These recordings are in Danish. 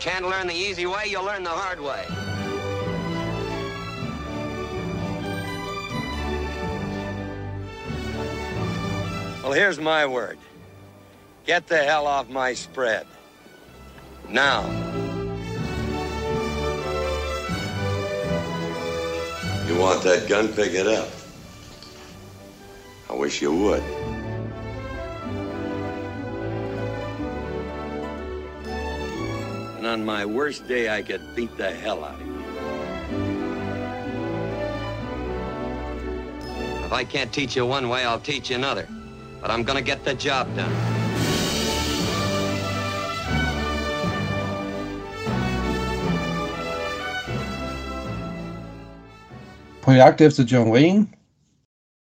Can't learn the easy way, you'll learn the hard way. Well, here's my word. Get the hell off my spread. Now. You want that gun? Pick it up. I wish you would. And on my worst day, I could beat the hell out of you. If I can't teach you one way, I'll teach you another. But I'm gonna get the job done. På jagt efter John Wayne.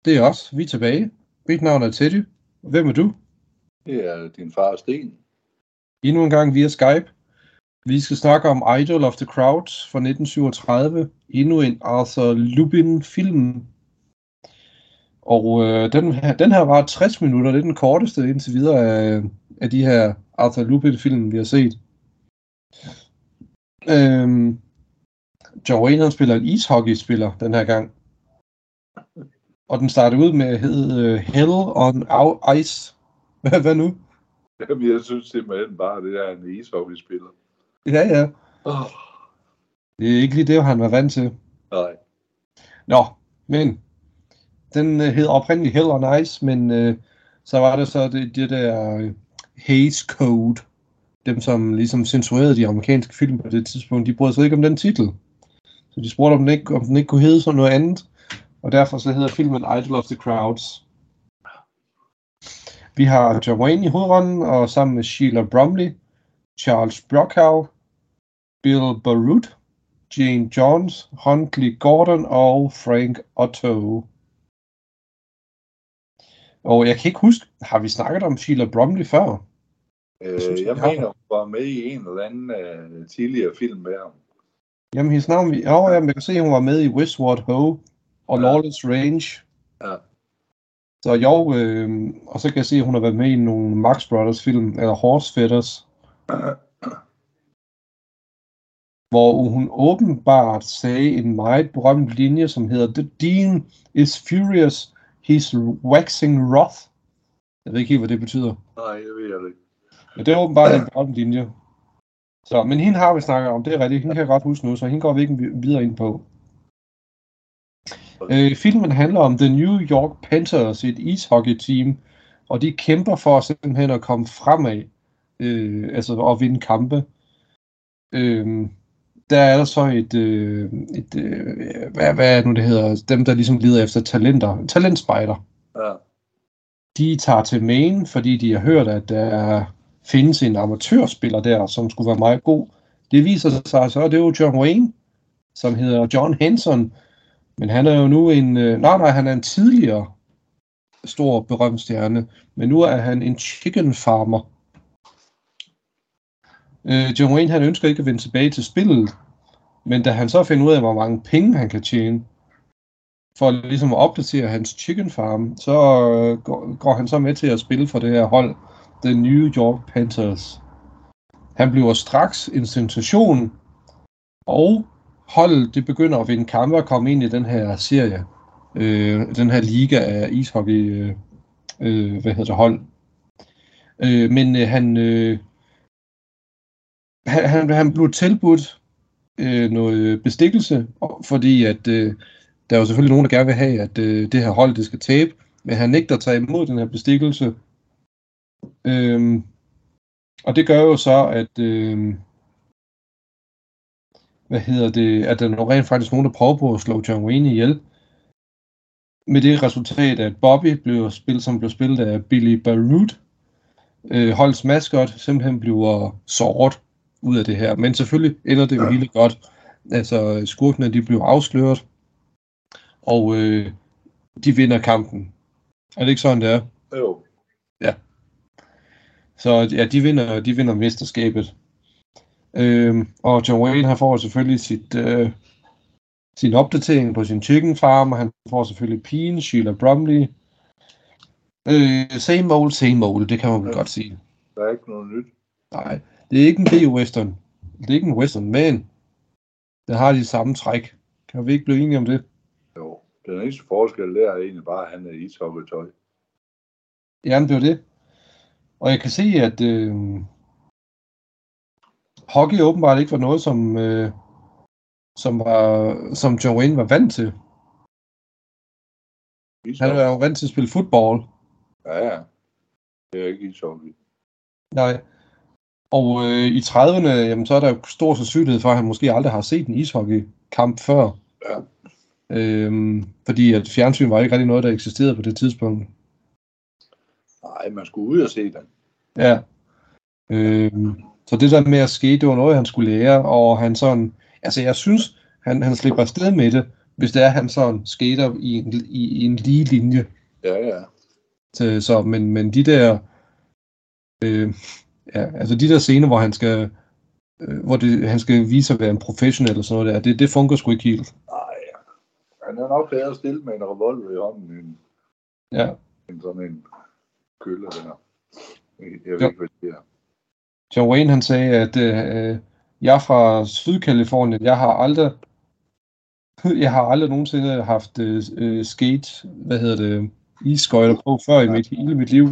Det er os. Vi er tilbage. Mit navn er Teddy. Hvem er du? Det er din far Sten. Endnu en gang via Skype. Vi skal snakke om Idol of the Crowd fra 1937. Endnu en Arthur Lubin-film. Og øh, den, her, den her var 60 minutter. Det er den korteste indtil videre af, af de her Arthur Lubin-film, vi har set. Øhm, John Wayne han spiller en ishockeyspiller den her gang. Og den starter ud med at hedde uh, Hell on Ice. Hvad, hvad nu? Jamen, jeg synes simpelthen bare, det er en ishockeyspiller. Ja, ja. Oh, Det er ikke lige det, han var vant til. nej. Nå, men den uh, hed oprindeligt Hell on Ice, men uh, så var det så det, det der uh, Haze Code. Dem, som ligesom censurerede de amerikanske film på det tidspunkt, de brød sig ikke om den titel. Så de spurgte, om den ikke, om den ikke kunne hedde sådan noget andet. Og derfor så hedder filmen Idol of the Crowds. Vi har John Wayne i hovedrollen, og sammen med Sheila Bromley, Charles Brockhaw, Bill Barut, Jane Johns, Huntley Gordon og Frank Otto. Og jeg kan ikke huske, har vi snakket om Sheila Bromley før? Øh, synes, jeg har- mener, hun var med i en eller anden uh, tidligere film med ham. Jamen, hendes navn, vi... oh, jamen, jeg kan se, at hun var med i Westward Ho og Ja. Lawless Range. Ja. Så jo, øh, og så kan jeg se, at hun har været med i nogle Max Brothers film, eller Horse Feathers, hvor hun åbenbart sagde en meget berømt linje, som hedder The Dean is furious, he's waxing wroth. Jeg ved ikke helt, hvad det betyder. Nej, det ved jeg ikke. Men det er åbenbart en berømt linje. Så, men hende har vi snakket om, det er rigtigt. Hende kan jeg godt huske nu, så hende går vi ikke videre ind på. Øh, filmen handler om The New York Panthers, et ishockey-team, og de kæmper for simpelthen at komme fremad, øh, altså at vinde kampe. Øh, der er der så et, øh, et øh, hvad, hvad er det nu det hedder, dem der ligesom lider efter talenter, talentspejder Ja. de tager til Maine, fordi de har hørt, at der findes en amatørspiller der, som skulle være meget god. Det viser sig så, at det er jo John Wayne, som hedder John Henson, men han er jo nu en, øh, nej nej, han er en tidligere stor berømt stjerne, men nu er han en chicken farmer. Øh, John Wayne han ønsker ikke at vende tilbage til spillet, men da han så finder ud af, hvor mange penge han kan tjene, for ligesom at opdatere hans chicken farm, så øh, går, går han så med til at spille for det her hold, The New York Panthers. Han bliver straks en sensation, og holdet det begynder at vinde kampe og komme ind i den her serie, øh, den her liga af ishockey, øh, øh, hvad hedder det, hold. Øh, men øh, han, øh, han, han, han blev tilbudt øh, noget bestikkelse, fordi at øh, der er jo selvfølgelig nogen, der gerne vil have, at øh, det her hold det skal tabe, men han nægter at tage imod den her bestikkelse. Øhm, og det gør jo så, at øh, hvad hedder det, at der er rent faktisk nogen, der prøver på at slå John Wayne ihjel. Med det resultat, at Bobby blev spillet, som blev spillet af Billy Barut, øh, holdets maskot, simpelthen bliver såret ud af det her. Men selvfølgelig ender det jo hele godt. Altså, skurkene, de bliver afsløret, og øh, de vinder kampen. Er det ikke sådan, det er? Jo. Så ja, de vinder, de vinder mesterskabet. Øhm, og John Wayne, han får selvfølgelig sit, øh, sin opdatering på sin chicken farm, og han får selvfølgelig pigen, Sheila Bromley. Øh, same old, same old, det kan man vel Ja. godt sige. Der er ikke noget nyt. Nej, det er ikke en B-western. Det er ikke en western, men den har de samme træk. Kan vi ikke blive enige om det? Jo, den eneste forskel der er egentlig bare, at han er i ishockeytøj. Jamen, det var det. Og jeg kan se, at øh, hockey åbenbart ikke var noget, som, øh, som, var, som John Wayne var vant til. Han var jo vant til at spille fodbold. Ja, ja. Det er ikke ishockey. Nej. Og øh, i 30'erne, jamen, så er der jo stor sandsynlighed for, at han måske aldrig har set en ishockeykamp før. Ja. Øhm, fordi at fjernsyn var ikke rigtig noget, der eksisterede på det tidspunkt. Nej, man skulle ud og se den. Ja. Øhm, så det der med at ske, det var noget, han skulle lære, og han sådan, altså jeg synes, han, han slipper afsted med det, hvis det er, han sådan skater i en, i, i en lige linje. Ja, ja. Så, så men, men de der, øh, ja, altså de der scener, hvor han skal, øh, hvor det, han skal vise at være en professionel eller sådan noget der, det, det fungerer sgu ikke helt. Nej, han er nok bedre stillet med en revolver i hånden, end, Ja. end sådan en kølle der. Jeg ved Jo. ikke, hvad det er. John Wayne han sagde, at øh, jeg er fra Sydkalifornien, jeg har aldrig jeg har aldrig nogensinde haft øh, øh, skate, hvad hedder det, isskøjter på før i mit, hele mit liv.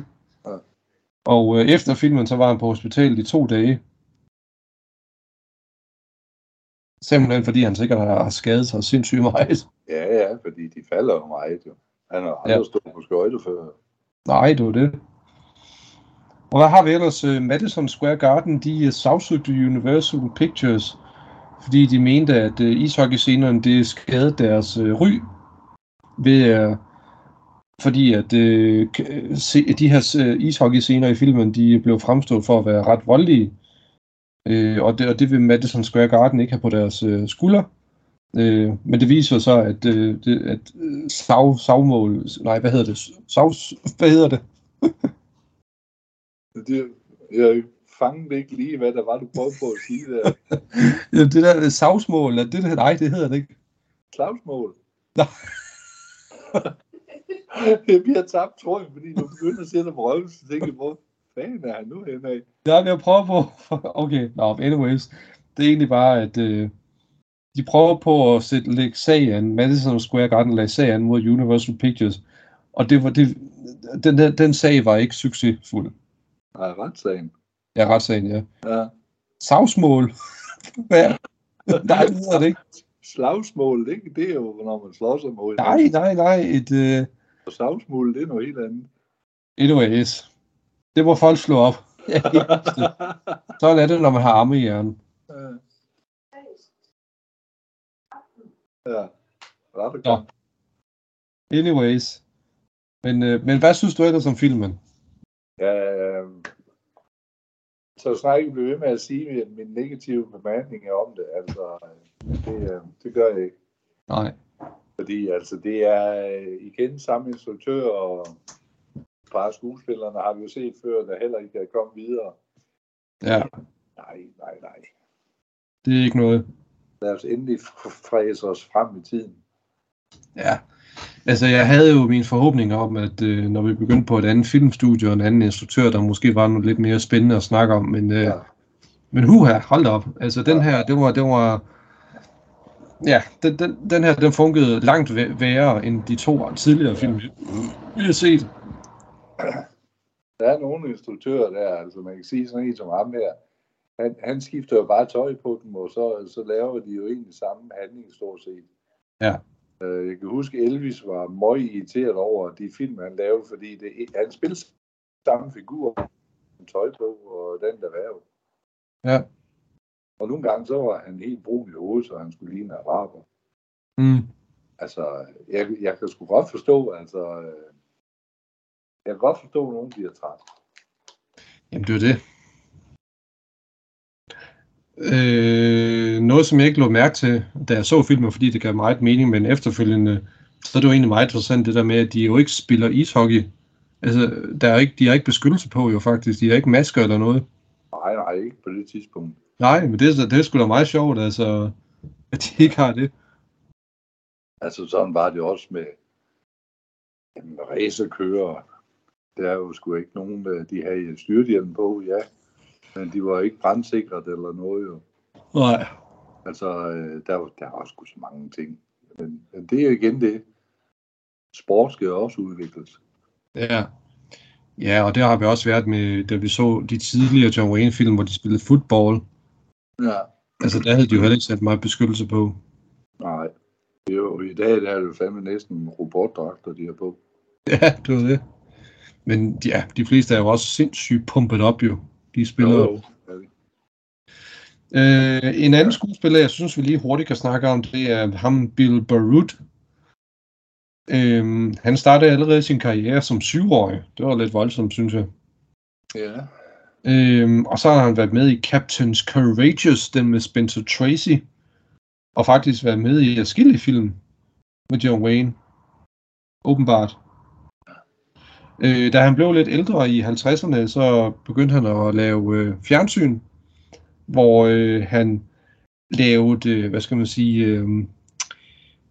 Og øh, efter filmen, så var han på hospitalet i to dage. Simpelthen fordi han sikkert har skadet sig sindssygt meget. Ja, ja, fordi de falder jo meget. Jo. Han har aldrig Ja. stået på skøjter før. Nej, det var det. Og hvad har vi ellers? Øh, Madison Square Garden, de øh, sagsøgte Universal Pictures, fordi de mente, at øh, ishockeyscenerne, det skadede deres ry, ved, fordi at øh, se, de her øh, ishockeyscener i filmen, de blev fremstået for at være ret voldelige, øh, og, det, og det vil Madison Square Garden ikke have på deres øh, skulder. Øh, men det viser så, at, øh, det, at øh, sav, savmål, nej, hvad hedder det? Sav, hvad hedder det? Det, jeg fangede ikke lige, hvad der var, du prøvede på at sige der. Ja, det der savsmål, det, nej, det hedder det ikke. Slagsmål. Nå. jeg bliver tabt, tror jeg, fordi du begynder at sætte på røven, så tænker jeg, hvor fanden er han nu henne af? Ja, jeg prøver på, okay, no, anyways, det er egentlig bare, at øh, de prøver på at sætte, lægge sag an, Madison Square Garden lagde sag an mod Universal Pictures, og det var det, den, den, den sag var ikke succesfuld. Nej, retssagen. Ja, retssagen, ja. Ja. Savsmål. Hvad? nej, det hedder det ikke. Slagsmål, det, det er jo, når man slår sig mod Nej, nej, nej, et, øh, Og slagsmål, det er noget helt andet. anyways. Det må folk slå op. Ja, Sådan er det, når man har arme i hjernen. Ja. Ja. Ret godt. Anyways. Men, øh, men hvad synes du ellers om filmen? Ja, øh, så snart jeg bliver ved med at sige min, min negative bemærkninger om det. Altså, det, øh, det gør jeg ikke. Nej. Fordi altså, det er øh, igen samme instruktør og et par af skuespillerne har vi jo set før, der heller ikke er kommet videre. Ja, Nej, nej, nej. det er ikke noget. Lad os endelig fræse os frem i tiden. Ja. Altså, jeg havde jo mine forhåbninger om, at øh, når vi begyndte på et andet filmstudie og en anden instruktør, der måske var noget lidt mere spændende at snakke om, men, øh, Ja. men huha, hold da op. Altså, den Ja. her, det var, det var, ja, den, den, den her, den fungerede langt væ- værre end de to tidligere film, vi har set. Der er nogle instruktører der, altså man kan sige sådan en som ham her, han, han skifter jo bare tøj på dem, og så, så laver de jo egentlig samme handling stort set. Ja. Øh, Jeg kan huske, Elvis var møg irriteret over de film, han lavede, fordi det, han spillede samme figur, tøj på, og den der var jo. Ja. Og nogle gange så var han helt brun i hovedet, så han skulle ligne araber. Mm. Altså, jeg, jeg kan sgu godt forstå, altså, øh, jeg kan godt forstå, at nogen bliver træt. Jamen, det er det. Øh, noget, som jeg ikke lå mærke til, da jeg så filmen, fordi det gav meget mening, men efterfølgende, så er det jo egentlig meget interessant det der med, at de jo ikke spiller ishockey. Altså, der er ikke, de har ikke beskyttelse på jo faktisk, de har ikke masker eller noget. Nej, nej, ikke på det tidspunkt. Nej, men det, det er sgu da meget sjovt, altså, at de ikke har det. Altså, sådan var det også med jamen, racerkører. Der er jo sgu ikke nogen, øh, de havde styrthjelm på, ja. Men de var ikke brandsikret eller noget, jo. Nej. Altså, øh, der, var- der er også sgu så mange ting. Men, men det er jo igen det. Sport skal jo også udvikles. Ja. Ja, og det har vi også været med, da vi så de tidligere John Wayne-film, hvor de spillede fodbold. Ja. Altså, der havde de jo heller ikke sat meget beskyttelse på. Nej. Jo, I dag der er det jo fandme næsten robotdragter, de har på. Ja, det var det. Men ja, de fleste er jo også sindssygt pumpet op jo. De spiller. Jo, jo. Ja, Øh, en anden skuespiller, jeg synes, vi lige hurtigt kan snakke om, det er ham, Bill Barut. Øhm, han startede allerede sin karriere som syvårig. Det var lidt voldsomt, synes jeg. Ja. Øhm, og så har han været med i Captain's Courageous, den med Spencer Tracy. Og faktisk været med i forskellige film med John Wayne. Åbenbart. Øh, da han blev lidt ældre i 50'erne, så begyndte han at lave øh, fjernsyn, hvor øh, han lavede, øh, hvad skal man sige, øh,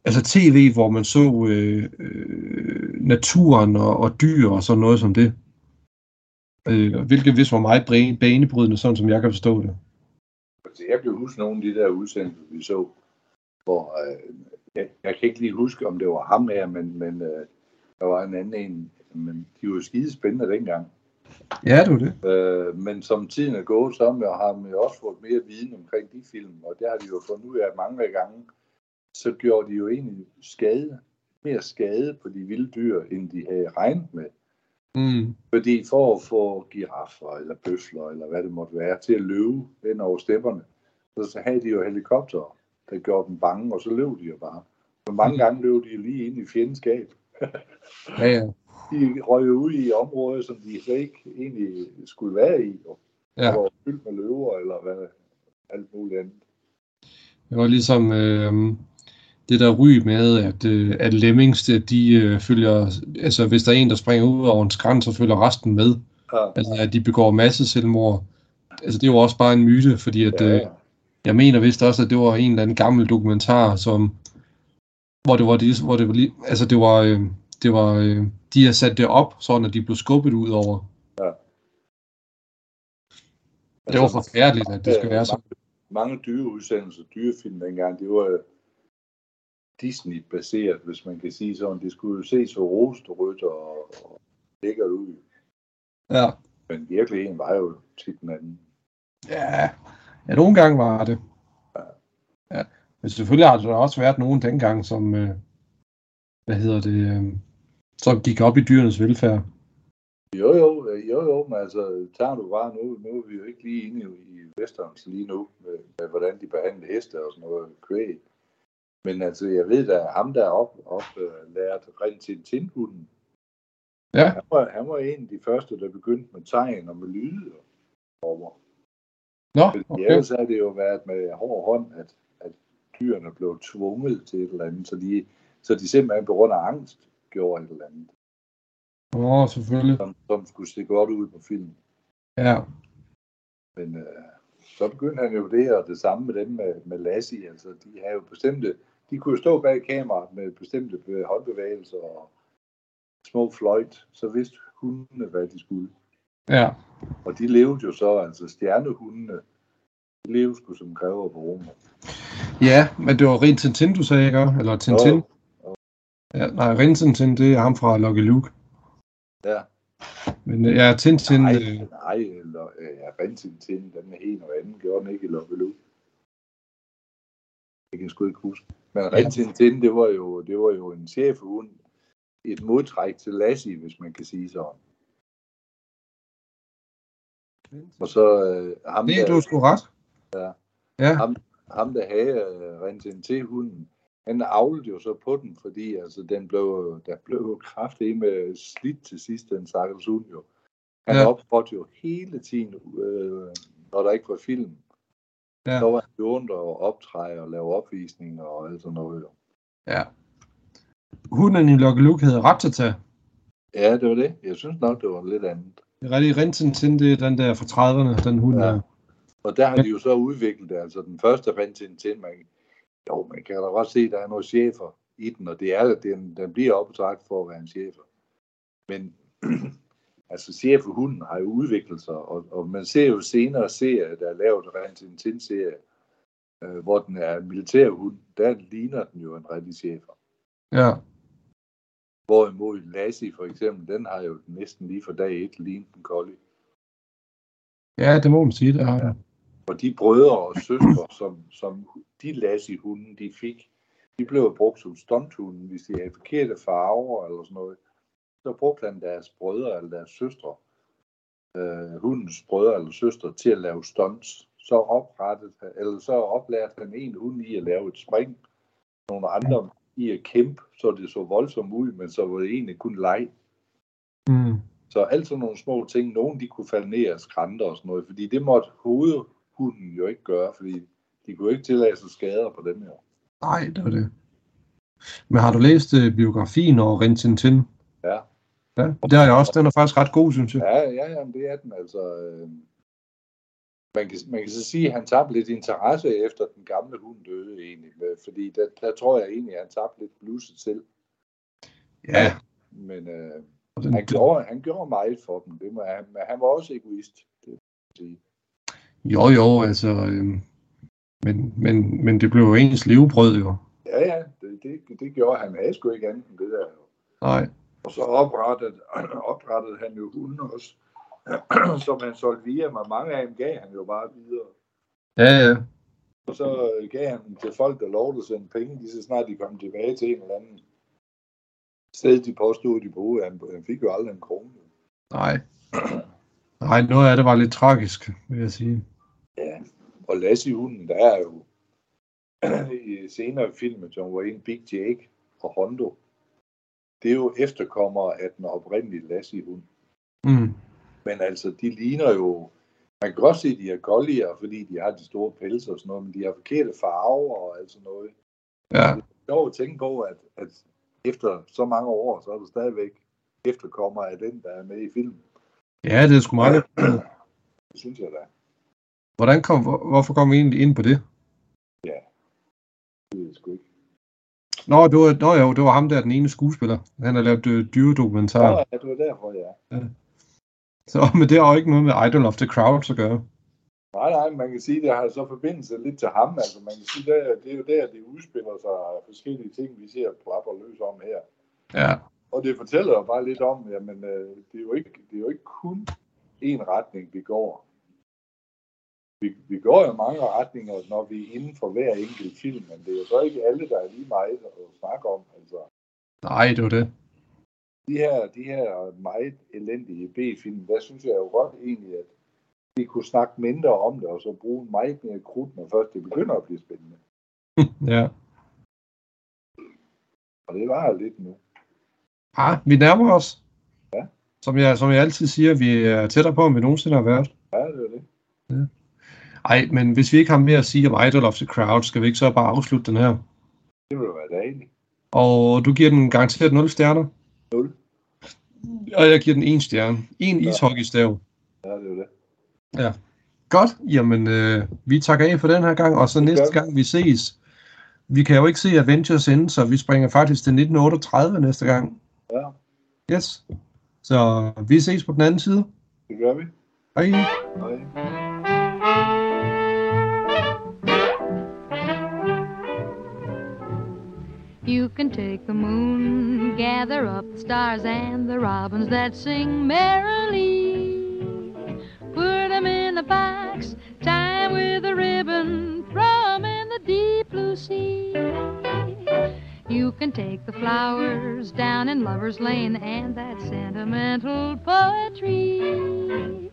altså tv, hvor man så øh, øh, naturen og, og dyr og sådan noget som det. Øh, hvilket vist var meget banebrydende, sådan som jeg kan forstå det. Altså, jeg kan huske nogle af de der udsendelser, vi så, hvor øh, jeg, jeg kan ikke lige huske, om det var ham her, men, men øh, der var en anden en, men de var skide spændende dengang. Ja, du det. Øh, men som tiden er gået, så har man jo også fået mere viden omkring de film, og der har de jo fundet ud af mange gange, så gjorde de jo egentlig skade, mere skade på de vilde dyr, end de havde regnet med. Mm. Fordi for at få giraffer eller bøfler, eller hvad det måtte være, til at løbe ind over stepperne, så, så havde de jo helikopter, der gjorde dem bange, og så løb de jo bare. Så mange gange løb de lige ind i fjendskab. Ja, ja. De røg ud i områder, som de slet ikke egentlig skulle være i. Og ja. var fyldt med løver, eller hvad, alt muligt andet. Det var ligesom øh, det der ry med, at, øh, at lemmings, de, de øh, følger, altså hvis der er en, der springer ud over en skrænt, så følger resten med. Ja, Altså at de begår masse selvmord. Altså det er jo også bare en myte, fordi at, ja, øh, jeg mener vist også, at det var en eller anden gammel dokumentar, som, hvor det var, det, hvor det var lige, altså det var, øh, det var, øh, de har sat det op, sådan at de blev skubbet ud over. Det var forfærdeligt, at det skal være sådan. Mange dyreudsendelser, dyrefilm dengang, det var Disney-baseret, hvis man kan sige sådan. Det skulle jo se så rostrødt og, og lækkert ud. Ja. Men virkeligheden var jo tit den anden. Ja, ja nogle gange var det. Ja. Men selvfølgelig har der også været nogen dengang, som, øh, hvad hedder det, øh, som gik op i dyrenes velfærd. Jo, jo, øh, jo, jo, men altså, tager du bare nu, nu er vi jo ikke lige inde i i westerns lige nu, med, med hvordan de behandler heste og sådan noget kvæg. Men altså, jeg ved da, ham der op, op uh, lært rent til tindhunden. Ja. Han var, han var en af de første, der begyndte med tegn og med lyde over. Nå, okay. ellers har det jo været med hård hånd, at, at dyrene blev tvunget til et eller andet, så de, så de simpelthen på grund af angst gjorde et eller andet, Nå, selvfølgelig. som, som skulle se godt ud på film. Ja. Men øh, så begyndte han jo det, og det samme med dem med, med Lassie. Altså, de har jo bestemte, de kunne jo stå bag kameraet med bestemte håndbevægelser og små fløjt, så vidste hundene, hvad de skulle. Ja. Og de levede jo så, altså stjernehundene, de levede sgu som kræver på rummet. Ja, men det var rent Tintin, du sagde, ikke? Eller Tintin? Jo. Ja, nej, rent Tintin, det er ham fra Lucky Luke. Ja. Men ja, Tintin, Nej, øh, nej, eller ja, Rentin til den er helt noget andet, gjorde den ikke i Lucky Luke. Det kan jeg sgu ikke huske. Men Rentin til det var jo, det var jo en chefhund, et modtræk til Lassie, hvis man kan sige sådan. Og så øh, ham, det er der, du sgu ret. Ja. Ja, ham, ham der havde øh, til hunden, han avlede jo så på den, fordi altså, den blev, der blev jo kraftig med slidt til sidst, den stakkels hund jo. Han ja. optrådte jo hele tiden, øh, når der ikke var film. Ja. Så var han jo rundt og optræde og lave opvisninger og alt sådan noget ja. Hunden i Lucky Luke hedder Ratata. Ja, det var det. Jeg synes nok, det var lidt andet. Det er rigtig rent Tintin, det er den der fra 30'erne, den hund Ja. der. Og der har de jo så udviklet det. Altså den første Rentin til, man, jo, man kan da godt se, at der er nogle chefer i den, og det er, den, den bliver optragt for at være en chefer. Men altså cheferhunden har jo udviklet sig, og, og man ser jo senere serier, der er lavet Rentin til serie, øh, hvor den er en militærhund, der ligner den jo en rigtig chefer. Ja. Hvorimod Lassie for eksempel, den har jo næsten lige fra dag et lignet en collie. Ja, det må man sige, det har ja. Og de brødre og søstre, som, som de Lassie-hunde, de fik, de blev brugt som stunthunde, hvis de havde forkerte farver eller sådan noget. Så brugte han deres brødre eller deres søstre, øh, hundens brødre eller søstre, til at lave stunts. Så oprettet, eller så oplærte han en hund i at lave et spring, nogle andre i at kæmpe, så det så voldsomt ud, men så var det egentlig kun leg. Mm. Så alt sådan nogle små ting, nogen de kunne falde ned af skrænter og sådan noget, fordi det måtte hovedhunden jo ikke gøre, fordi de kunne ikke tillade sig skader på dem her. Nej, det var det. Men har du læst uh, biografien over Rin Tin Tin? Ja. Ja, det har jeg også. Den er faktisk ret god, synes jeg. Ja, ja, ja, det er den altså. Øh, man, kan, man kan så sige, at han tabte lidt interesse efter den gamle hund døde egentlig, fordi der, der tror jeg egentlig, at han tabte lidt blusset selv. Ja. Men øh, den, han, gjorde, han gjorde meget for dem, det må han, men han var også egoist, det sige. Jo, jo, altså, øh, men, men, men det blev jo ens levebrød, jo. Ja, ja, det, det, det gjorde han. Han havde sgu ikke andet end det der. Nej. Og så oprettede, oprettede han jo hunden også, som han solgte via mig. Mange af dem gav han jo bare videre. Ja, ja. Og så gav han dem til folk, der lovede at sende penge, lige så snart de kom tilbage til en eller anden sted, de påstod, de boede. Han, han fik jo aldrig en krone. Nej. Nej, noget af det var lidt tragisk, vil jeg sige. Ja, og Lassie hunden, der er jo i senere film, som var en Big Jake og Hondo. Det er jo efterkommere af den oprindelige Lassie hund. Mm. Men altså, de ligner jo... Man kan godt se, at de er kollier, fordi de har de store pelse og sådan noget, men de har forkerte farver og alt sådan noget. Ja. Det er jo at tænke på, at, at efter så mange år, så er du stadigvæk efterkommer af den, der er med i filmen. Ja, det er sgu meget. Det synes jeg da. Hvordan kom, hvor, hvorfor kom vi egentlig ind på det? Ja, det jeg sgu ikke. Nå, det var, nå jo, det var ham der, den ene skuespiller. Han har lavet øh, dyredokumentar. Nå, ja, det var derfor, ja. Så, men det har jo ikke noget med Idol of the Crowds at gøre. Nej, nej, man kan sige, at det har så forbindelse lidt til ham. Altså, man kan sige, at det er jo der, det udspiller sig forskellige ting, vi ser plapper løs om her. Ja. Og det fortæller jo bare lidt om, jamen, øh, det, er jo ikke, det er jo ikke kun én retning, vi går. Vi, vi går jo mange retninger, når vi er inden for hver enkelt film, men det er jo så ikke alle, der er lige meget at snakke om. Altså, Nej, det var det. de her, de her meget elendige B-film, der synes jeg jo godt egentlig, at vi kunne snakke mindre om det, og så bruge meget mere krudt, når først det begynder at blive spændende. ja. Og det var lidt nu. Ah, vi nærmer os. Ja. Som jeg, som jeg altid siger, vi er tættere på, end vi nogensinde har været. Ja, det er det. Ej, men hvis vi ikke har mere at sige om Idol of the Crowd, skal vi ikke så bare afslutte den her? Det ville være dejligt. Og du giver den garanteret 0 stjerner? 0. Og jeg giver den 1 stjerne. En Ja. ishockeystav. Ja, det er det. Ja. Godt, jamen øh, vi takker af for den her gang, og så næste gang vi ses. Vi kan jo ikke se Avengers End, så vi springer faktisk til 1938 næste gang. Ja, Yes. Så vi ses på den anden side. det gør vi. Hej. Hej. Take the moon, gather up the stars and the robins that sing merrily. Put 'em in a box, tie 'em with a ribbon, 'em in the deep blue sea. You can take the flowers down in Lover's Lane and that sentimental poetry.